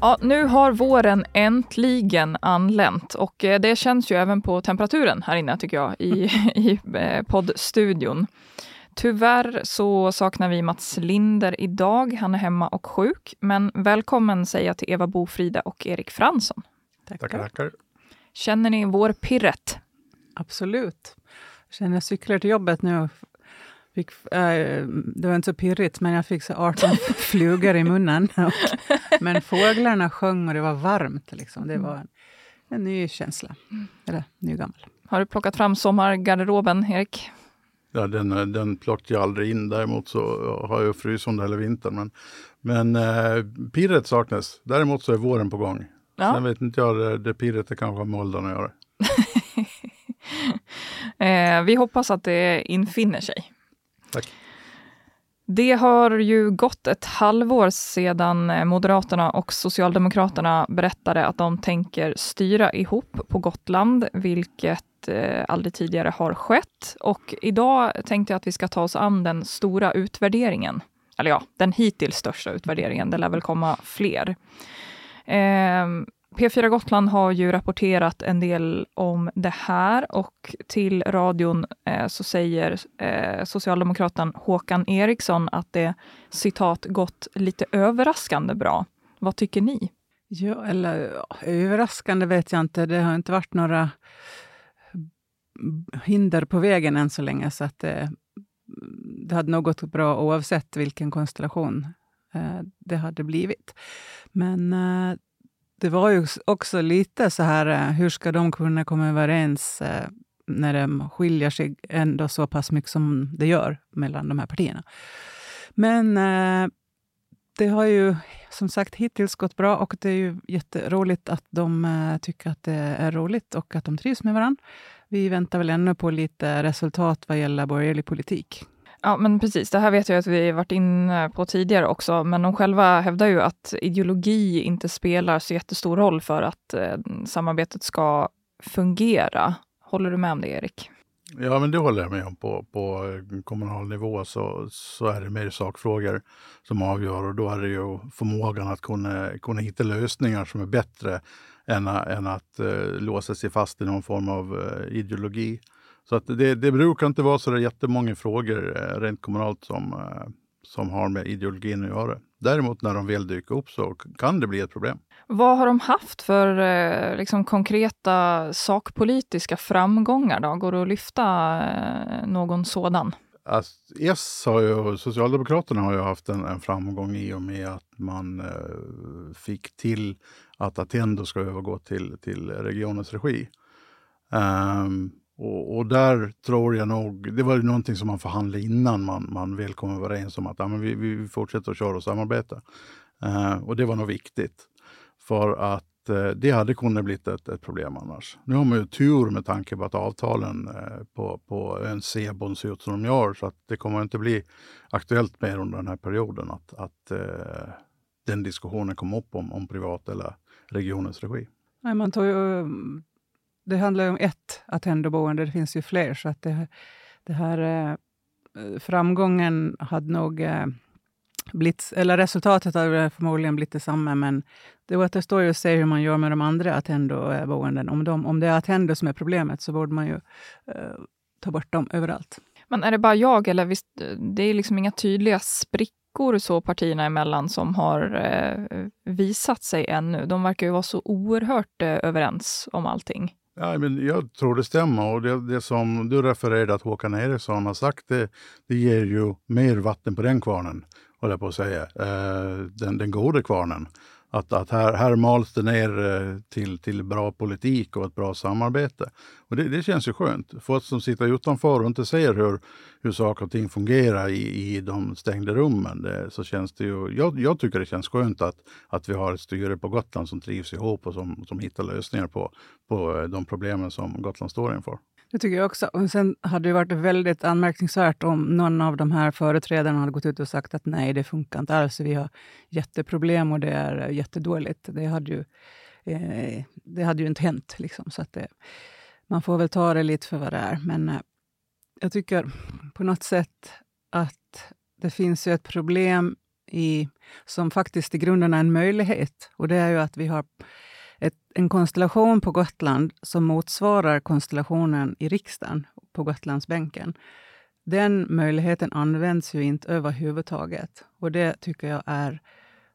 Ja, nu har våren äntligen anlänt och eh, det känns ju även på temperaturen här inne tycker jag i, i eh, poddstudion. Tyvärr så saknar vi Mats Linder idag. Han är hemma och sjuk. Men välkommen säger jag till Eva Bofrida och Erik Fransson. Tackar. tackar. Känner ni vår pirret? Absolut. Jag känner jag cyklar till jobbet nu. Fick, äh, det var inte så pirrigt, men jag fick så 18 flugor i munnen. men fåglarna sjöng och det var varmt. Liksom. Det var en, en ny känsla. Eller ny gammal. Har du plockat fram sommargarderoben, Erik? Ja, den, den plockade jag aldrig in. Däremot så har jag fryst under hela vintern. Men, men eh, pirret saknas. Däremot så är våren på gång. Ja. Sen vet inte jag, det, det pirret det kanske har med åldern att göra. eh, vi hoppas att det infinner sig. Tack. Det har ju gått ett halvår sedan eh, Moderaterna och Socialdemokraterna berättade att de tänker styra ihop på Gotland, vilket eh, aldrig tidigare har skett. Och idag tänkte jag att vi ska ta oss an den stora utvärderingen. Eller ja, den hittills största utvärderingen. Det lär väl komma fler. Eh, P4 Gotland har ju rapporterat en del om det här och till radion eh, så säger eh, socialdemokraten Håkan Eriksson att det citat gått lite överraskande bra. Vad tycker ni? Ja, eller överraskande vet jag inte. Det har inte varit några hinder på vägen än så länge, så att det, det hade nog gått bra oavsett vilken konstellation eh, det hade blivit. Men eh, det var ju också lite så här, eh, hur ska de kunna komma överens eh, när de skiljer sig ändå så pass mycket som det gör mellan de här partierna. Men eh, det har ju som sagt hittills gått bra och det är ju jätteroligt att de tycker att det är roligt och att de trivs med varandra. Vi väntar väl ännu på lite resultat vad gäller borgerlig politik. Ja, men precis. Det här vet jag att vi varit inne på tidigare också, men de själva hävdar ju att ideologi inte spelar så jättestor roll för att eh, samarbetet ska fungera. Håller du med om det, Erik? Ja, men det håller jag med om. På, på eh, kommunal nivå så, så är det mer sakfrågor som avgör och då är det ju förmågan att kunna, kunna hitta lösningar som är bättre än, än att eh, låsa sig fast i någon form av eh, ideologi. Så att det, det brukar inte vara så där jättemånga frågor uh, rent kommunalt som, som har med ideologin att göra. Däremot när de väl dyker upp så kan det bli ett problem. Vad har de haft för liksom, konkreta sakpolitiska framgångar? Då? Går det att lyfta någon sådan? Alltså, S har ju, Socialdemokraterna har ju haft en, en framgång i och med att man eh, fick till att Attendo ska övergå till, till regionens regi. Um, och, och, där tror jag nog, det var ju någonting som man förhandlade innan man, man väl kom överens om att ja, men vi, vi fortsätter att köra och samarbeta. Uh, och det var nog viktigt. För att uh, det hade kunnat bli ett, ett problem annars. Nu har man ju tur med tanke på att avtalen uh, på, på ön Sebon ser ut som de gör, så att det kommer inte bli aktuellt mer under den här perioden att, att den diskussionen kom upp om, om privat eller regionens regi. Nej, man tar ju, det handlar ju om ett Attendo-boende, det finns ju fler. Så att det, det här eh, framgången hade nog eh, blivit, eller resultatet hade förmodligen blivit detsamma, men det återstår ju att se hur man gör med de andra Attendo-boenden. Om, de, om det är Attendo som är problemet så borde man ju eh, ta bort dem överallt. Men är det bara jag, eller visst, det är liksom inga tydliga sprickor sprickor så partierna emellan som har eh, visat sig ännu. De verkar ju vara så oerhört eh, överens om allting. Ja, men jag tror det stämmer och det, det som du refererade att Håkan Eriksson har sagt, det, det ger ju mer vatten på den kvarnen, håller jag på att säga. Eh, den, den goda kvarnen. Att, att här, här mals det ner eh, till, till bra politik och ett bra samarbete. Och det, det känns ju skönt. För oss som sitter utanför och inte ser hur, hur saker och ting fungerar i, i de stängda rummen, det, så känns det ju... Jag, jag tycker det känns skönt att, att vi har ett styre på Gotland som trivs ihop och som, som hittar lösningar på, på eh, de problemen som Gotland står inför. Det tycker jag också. Och sen hade det varit väldigt anmärkningsvärt om någon av de här företrädarna hade gått ut och sagt att nej, det funkar inte alls. Vi har jätteproblem och det är jättedåligt. Det hade ju, eh, det hade ju inte hänt. Liksom. Så att det, man får väl ta det lite för vad det är. Men eh, jag tycker på något sätt att det finns ju ett problem i, som faktiskt i grunden är en möjlighet. Och det är ju att vi har en konstellation på Gotland som motsvarar konstellationen i riksdagen på Gotlandsbänken. Den möjligheten används ju inte överhuvudtaget. Och det tycker jag är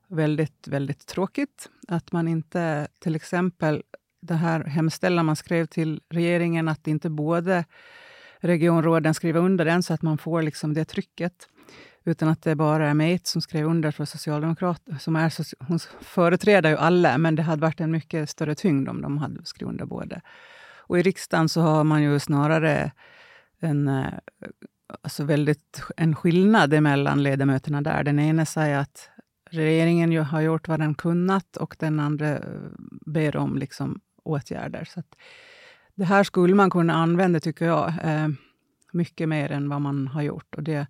väldigt, väldigt tråkigt. Att man inte, till exempel, det här hemställan man skrev till regeringen, att inte både regionråden skriver under den, så att man får liksom det trycket utan att det bara är Meit som skrev under för Socialdemokraterna. Som är, hon företräder ju alla, men det hade varit en mycket större tyngd om de hade skrivit under båda. Och i riksdagen så har man ju snarare en, eh, alltså väldigt, en skillnad mellan ledamöterna där. Den ena säger att regeringen ju har gjort vad den kunnat och den andra eh, ber om liksom åtgärder. Så det här skulle man kunna använda, tycker jag, eh, mycket mer än vad man har gjort. Och det,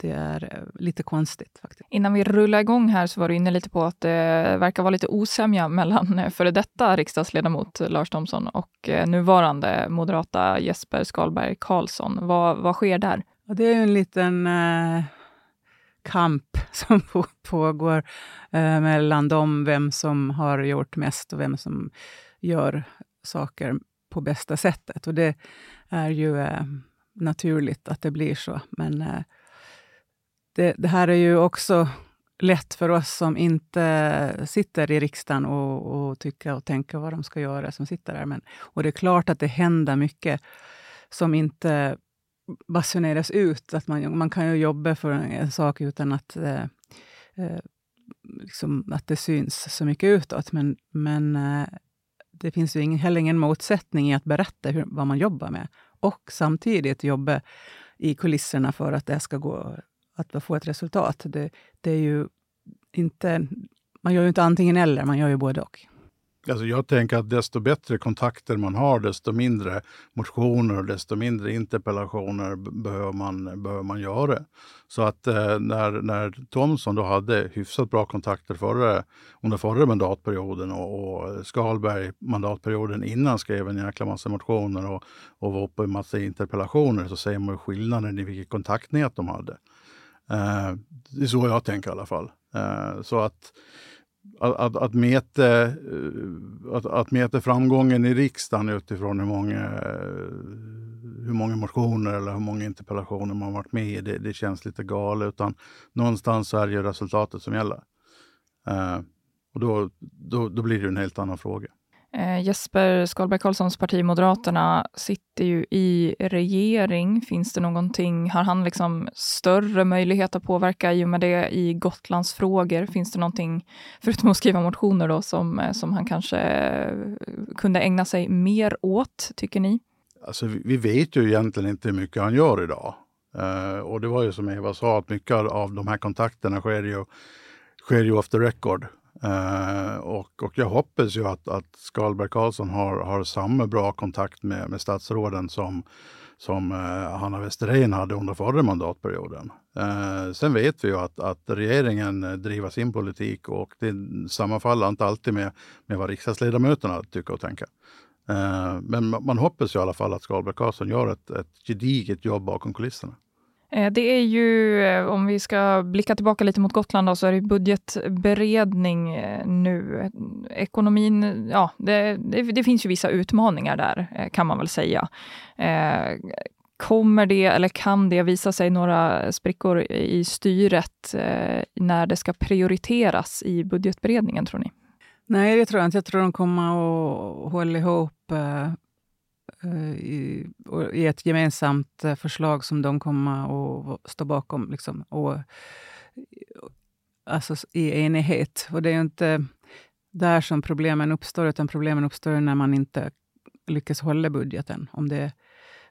det är eh, lite konstigt. faktiskt. Innan vi rullar igång här så var du inne lite på att det verkar vara lite osämja mellan eh, före detta riksdagsledamot Lars Thomsson och eh, nuvarande moderata Jesper Skalberg Karlsson. Vad, vad sker där? Ja, det är en liten eh, kamp som pågår eh, mellan dem, vem som har gjort mest och vem som gör saker på bästa sättet. Och det är ju eh, naturligt att det blir så. Men det, det, här är ju också lätt för oss som inte sitter i riksdagen och, och tycker och tänker vad de ska göra, som sitter där. Men, och det är klart att det händer mycket som inte basuneras ut. Att man, man kan ju jobba för en sak utan att, eh, eh, liksom, att det syns så mycket utåt. Men, men eh, det finns ju ingen, heller ingen motsättning i att berätta hur, vad man jobbar med och samtidigt jobba i kulisserna för att det ska gå att få ett resultat. Det, det är ju inte, man gör ju inte antingen eller, man gör ju både och. Alltså jag tänker att desto bättre kontakter man har, desto mindre motioner och desto mindre interpellationer behöver man, behöver man göra. Så att eh, när, när Thomsson då hade hyfsat bra kontakter förra, under förra mandatperioden och, och Skalberg mandatperioden innan skrev en jäkla massa motioner och, och var uppe i massa interpellationer så ser man skillnaden i vilket kontaktnät de hade. Eh, det är så jag tänker i alla fall. Eh, så att, att, att, mäta, eh, att, att mäta framgången i riksdagen utifrån hur många, hur många motioner eller hur många interpellationer man varit med i, det, det känns lite galet. Utan någonstans så är det ju resultatet som gäller. och då, då, då blir det en helt annan fråga. Eh, Jesper Skalberg Karlssons parti Moderaterna sitter ju i regering. Finns det någonting, har han liksom större möjlighet att påverka i och med det i Gotlands frågor? Finns det någonting, förutom att skriva motioner då, som, eh, som han kanske eh, kunde ägna sig mer åt, tycker ni? Alltså, vi vet ju egentligen inte hur mycket han gör idag. Eh, och det var ju som Eva sa, att mycket av de här kontakterna sker ju, sker ju off the record. Uh, och, och jag hoppas ju att, att Skalberg Karlsson har, har samma bra kontakt med, med statsråden som, som uh, Hanna Westerén hade under förra mandatperioden. Uh, sen vet vi ju att, att regeringen driver sin politik och det sammanfaller inte alltid med, med vad riksdagsledamöterna tycker och tänker. men man hoppas ju i alla fall att Skalberg Karlsson gör ett, ett gediget jobb bakom kulisserna. Eh, det är ju, eh, om vi ska blicka tillbaka lite mot Gotland, då, så är det budgetberedning eh, nu. Ekonomin, ja, det, det, det, finns ju vissa utmaningar där, kan man väl säga. Kommer det, eller kan det visa sig några sprickor i styret när det ska prioriteras i budgetberedningen, tror ni? Nej, det tror jag inte. Jag tror de kommer att hålla ihop Eh, i, i ett gemensamt eh, förslag som de kommer att stå bakom. Liksom, och, eh, alltså, I enighet. Och det är inte, där som problemen uppstår, utan problemen uppstår när man inte lyckas hålla budgeten. Om det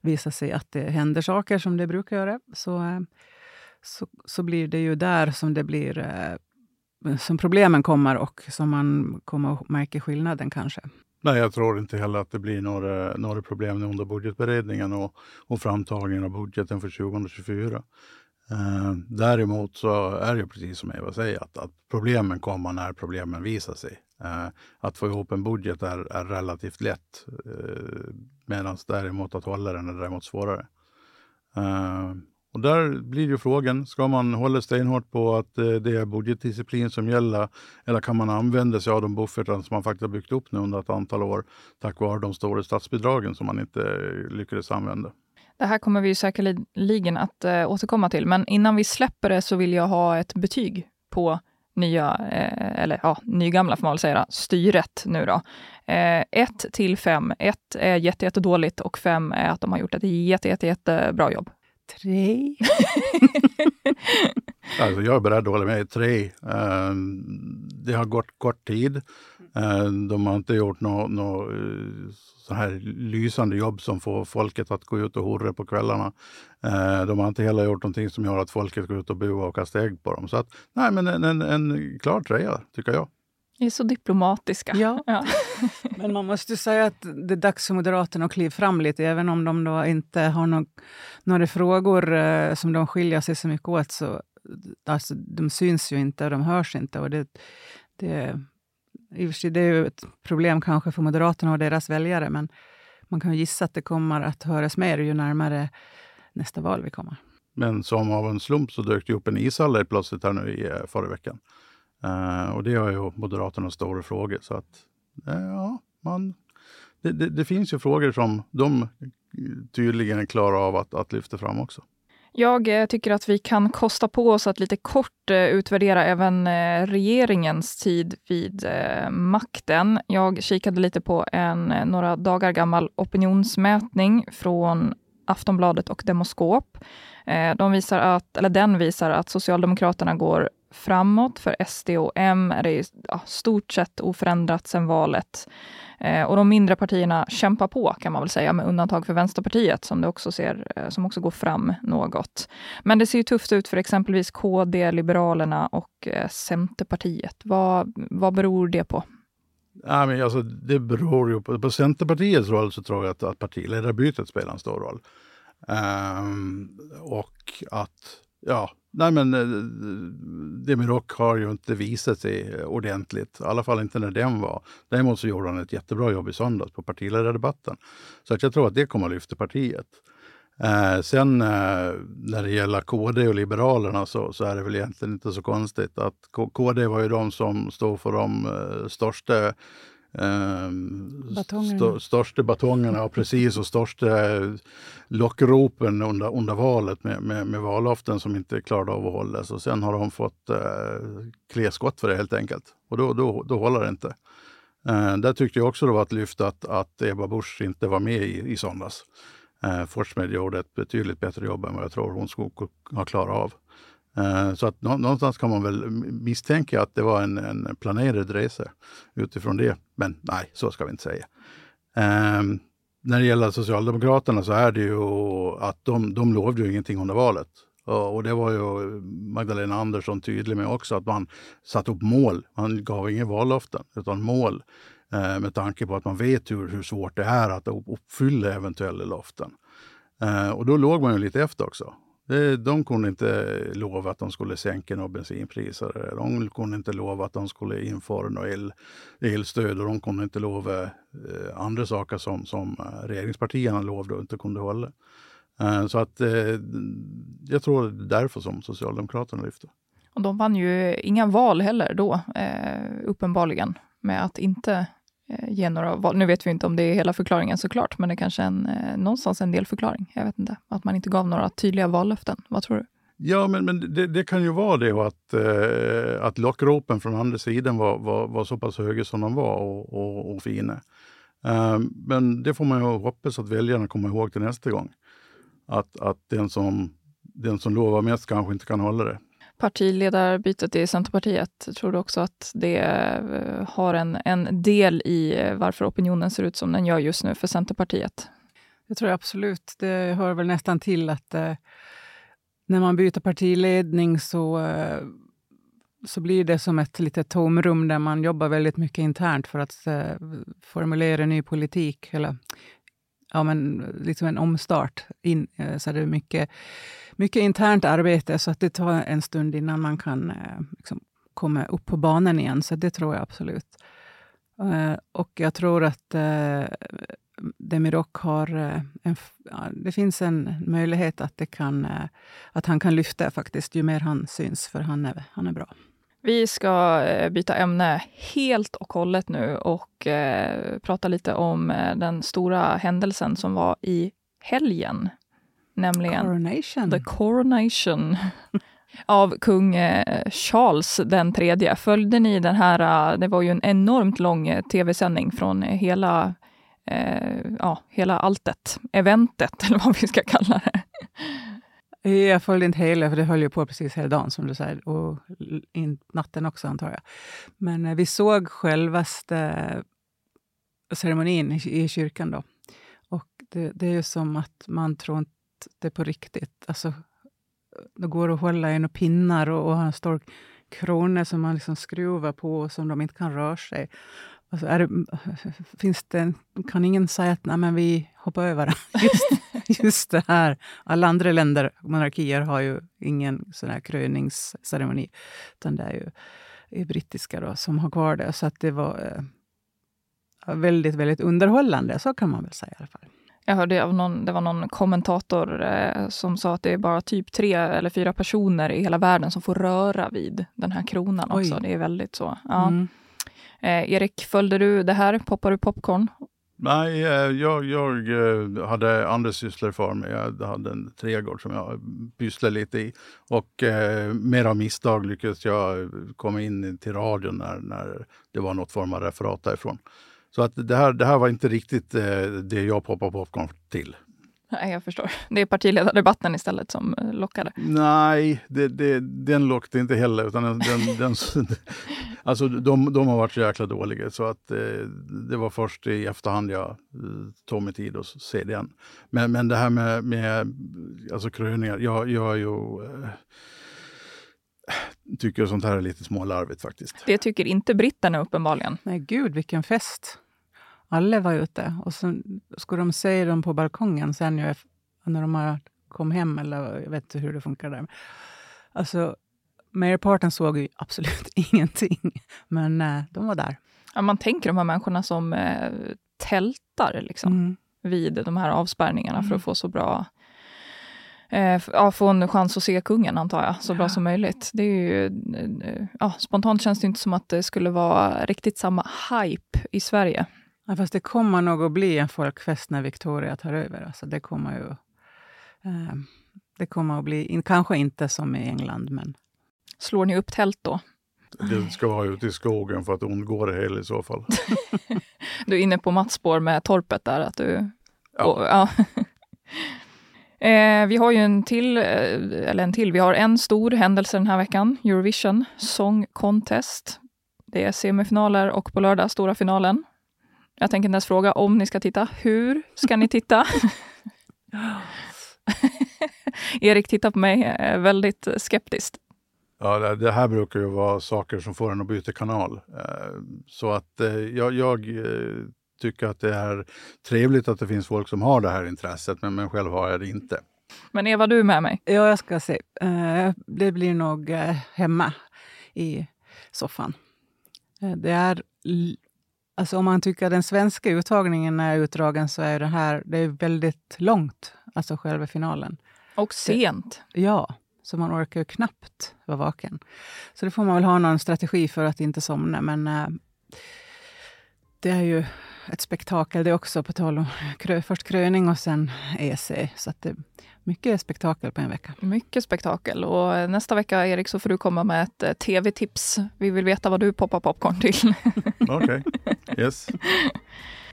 visar sig att det händer saker som det brukar göra, så, så, så blir det ju där som det blir som problemen kommer och som man kommer att märka skillnaden kanske. Nej, jag tror inte heller att det blir några, några problem under budgetberedningen och, och framtagningen av budgeten för 2024. Eh, däremot så är det precis som Eva säger, att, att problemen kommer när problemen visar sig. Eh, att få ihop en budget är, är relativt lätt, eh, medan däremot att hålla den är däremot svårare. Eh, och där blir ju frågan, ska man hålla stenhårt på att eh, det är budgetdisciplin som gäller eller kan man använda sig av de buffertar som man faktiskt har byggt upp nu under ett antal år tack vare de stora statsbidragen som man inte eh, lyckades använda? Det här kommer vi säkerligen att eh, återkomma till, men innan vi släpper det så vill jag ha ett betyg på nya, eh, eller ja, nygamla får man väl säga, styret nu då. 1 eh, till 5. 1 är jätte, jätte dåligt och 5 är att de har gjort ett jätte, jätte, jättebra jobb. Tre. alltså jag är beredd att hålla med. Tre. Eh, det har gått kort tid. Eh, de har inte gjort något no, eh, så här lysande jobb som får folket att gå ut och hurra på kvällarna. De har inte heller gjort någonting som gör att folket går ut och buar och kastar ägg på dem. Så att, nej, men en, en, en klar trea, tycker jag. Ni är så diplomatiska. Ja. ja. Men man måste säga att det är dags för Moderaterna att kliva fram lite. Även om de då inte har no några frågor eh, som de skiljer sig så mycket åt. Så, alltså, de syns ju inte och de hörs inte. Och det, det, det är ju ett problem kanske för Moderaterna och deras väljare. Men man kan gissa att det kommer att höras mer ju närmare nästa val vi kommer. Men som av en slump så dök det upp en ishall plötsligt här nu i eh, förra veckan. Uh, och det har ju Moderaterna stora frågor. Så att, uh, ja, man, det, det, det, finns ju frågor som de tydligen klarar av att, att lyfta fram också. Jag eh, tycker att vi kan kosta på oss att lite kort utvärdera även regeringens tid vid makten. Jag kikade lite på en några dagar gammal opinionsmätning från Aftonbladet och Demoskop. De visar att, eller den visar att Socialdemokraterna går framåt. För SD och M är det ja, stort sett oförändrat sedan valet. Eh, och de mindre partierna kämpar på kan man väl säga, med undantag för Vänsterpartiet som, det också ser, eh, som också går fram något. Men det ser ju tufft ut för exempelvis KD, Liberalerna och eh, Centerpartiet. Vad, vad beror det på? Ja, men alltså, det beror ju på, på Centerpartiets roll så tror jag att, att partiledarbytet spelar en stor roll. Um, och att Ja, nej men eh, Demirock Demirok har ju inte visat sig ordentligt. I alla fall inte när den var. Däremot så gjorde han ett jättebra jobb i söndags på partiledardebatten. Så att jag tror att det kommer att lyfta partiet. Eh, sen eh, när det gäller KD och Liberalerna så, så, är det väl egentligen inte så konstigt att KD var ju de som stod för de eh, största st största batongerna, och precis, och största lockropen under, under valet med, med, med vallöften som inte klarade av att hållas. Och sen har de fått eh, klä skott för det helt enkelt. Och då, då, då håller det inte. Eh, där tyckte jag också det var ett lyft att, att Ebba Busch inte var med i, i söndags. Eh, Forssmed gjorde ett betydligt bättre jobb än vad jag tror hon skulle ha klarat av. Eh, så att någonstans kan man väl misstänka att det var en, en planerad resa utifrån det. Men nej, så ska vi inte säga. Um, när det gäller Socialdemokraterna så är det ju att de, de lovade ju ingenting under valet. Och, och det var ju Magdalena Andersson tydlig med också, att man satte upp mål. Man gav inga vallöften, utan mål. Eh, med tanke på att man vet hur, hur svårt det är att uppfylla eventuella löften. Eh, och då låg man ju lite efter också. De kunde inte lova att de skulle sänka några bensinpriser. De kunde inte lova att de skulle införa något el, elstöd och de kunde inte lova eh, andra saker som, som eh, regeringspartierna lovade och inte kunde hålla. Eh, så att eh, jag tror det är därför som Socialdemokraterna lyfter. Och de vann ju inga val heller då, eh, uppenbarligen, med att inte Eh, ge några val. Nu vet vi inte om det är hela förklaringen såklart, men det är kanske är en, eh, någonstans en delförklaring. Jag vet inte. Att man inte gav några tydliga vallöften. Vad tror du? Ja, men, men det, det, kan ju vara det och att, eh, att lockropen från andra sidan var, var, var så pass höga som de var och, och, och fina. Eh, men det får man ju hoppas att väljarna kommer ihåg till nästa gång. Att, att den, som, den som lovar mest kanske inte kan hålla det partiledarbytet i Centerpartiet, tror du också att det eh, har en, en del i eh, varför opinionen ser ut som den gör just nu för Centerpartiet? Det tror jag absolut. Det hör väl nästan till att eh, när man byter partiledning så, eh, så blir det som ett litet tomrum där man jobbar väldigt mycket internt för att eh, formulera ny politik. Eller, ja, men liksom en omstart. In, eh, så det är mycket, mycket internt arbete, så att det tar en stund innan man kan eh, liksom, komma upp på banan igen. Så det tror jag absolut. Eh, och jag tror att Demirok har... En, det finns en möjlighet att, det kan, att han kan lyfta faktiskt, ju mer han syns, för han är, han är bra. Vi ska eh, byta ämne helt och hållet nu och eh, prata lite om eh, den stora händelsen som var i helgen. Nämligen Coronation. The Coronation av kung Charles den tredje. Följde ni den här, det var ju en enormt lång tv-sändning från hela eh, ja, hela alltet, eventet eller vad vi ska kalla det. Eh, jag följde inte hela, för det höll ju på precis hela dagen som du säger. Och in, natten också antar jag. Men eh, vi såg självaste eh, ceremonin i, i kyrkan då. Och det, det är ju som att man tror inte det på riktigt. Alltså, det går att hålla i pinnar och, och ha en stor krona som man liksom skruvar på och som de inte kan röra sig. Alltså är det, finns det, kan ingen säga att nej, men vi hoppar över just, just det här? Alla andra länder, monarkier, har ju ingen sån här kröningsceremoni. Utan det är ju är brittiska då, som har kvar det. Så att det var eh, väldigt, väldigt underhållande. Så kan man väl säga i alla fall. Jag hörde av någon, det var någon kommentator eh, som sa att det är bara typ tre eller fyra personer i hela världen som får röra vid den här kronan också. Oj. Det är väldigt så. Ja. Mm. Eh, Erik, följde du det här? Poppar du popcorn? Nej, eh, jag, jag eh, hade andra sysslor för mig. Jag hade en trädgård som jag pysslade lite i. Och eh, mer av misstag lyckades jag komma in till radion när, när det var något form av referat därifrån. Så att det, här, det här var inte riktigt eh, det jag poppade popcorn till. Nej, jag förstår. Det är partiledardebatten istället som eh, lockade. Nej, det, det, den lockade inte heller. Utan den, den, den alltså de, de har varit så jäkla dåliga så att eh, det var först i efterhand jag eh, tog mig tid att se den. Men, men det här med, med alltså kröningar, jag, jag är ju... Eh, tycker sånt här är lite smålarvigt faktiskt. Det tycker inte britterna uppenbarligen. Nej, gud vilken fest! Alla var ute och så skulle de se dem på balkongen sen när de kom hem, eller jag vet inte hur det funkar där. Alltså, merparten såg ju absolut ingenting, men eh, de var där. Ja, man tänker de här människorna som eh, tältar liksom, mm. vid de här avspärrningarna mm. för att mm. få så bra eh, ja, få en chans att se kungen, antar jag, så ja. bra som möjligt. Det är ju, eh, ja, spontant känns det inte som att det skulle vara riktigt samma hype i Sverige. Ja, fast det kommer nog att bli en folkfest när Victoria tar över. Alltså det kommer ju... Eh, det kommer att bli, kanske inte som i England, men... Slår ni upp tält då? Det ska vara ute i skogen för att undgå det hela i så fall. du är inne på Mats spår med torpet där, att du... Ja. Och, ja. eh, vi har ju en till, eh, eller en till, vi har en stor händelse den här veckan, Eurovision Song Contest. Det är semifinaler och på lördag stora finalen. Jag tänker inte ens fråga om ni ska titta. Hur ska ni titta? Erik tittar på mig eh, väldigt skeptiskt. Ja, det här brukar ju vara saker som får en att byta kanal. Eh, så att eh, jag, jag tycker att det är trevligt att det finns folk som har det här intresset, men, men själv har jag det inte. Men Eva, du är med mig? Ja, jag ska se. Det blir nog hemma i soffan. Det är Alltså om man tycker att den svenska uttagningen är utdragen så är det här det är väldigt långt, alltså själva finalen. Och sent. Ja, så man orkar knappt vara vaken. Så det får man väl ha någon strategi för att inte somna. Men äh, det är ju ett spektakel det också, på tal om krö, först kröning och sen EC. Så det är mycket spektakel på en vecka. Mycket spektakel. Och nästa vecka, Erik, så får du komma med ett eh, tv-tips. Vi vill veta vad du poppar popcorn till. Okej. Okay. Yes.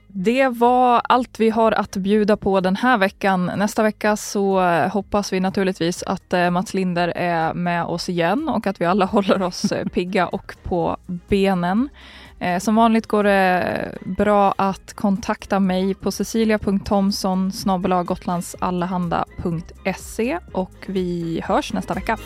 Det var allt vi har att bjuda på den här veckan. Nästa vecka så eh, hoppas vi naturligtvis att eh, Mats Linder är med oss igen och att vi alla håller oss pigga och på benen. Eh, som vanligt går det bra att kontakta mig på cecilia.thomson gotlandallehanda.se och vi hörs nästa vecka.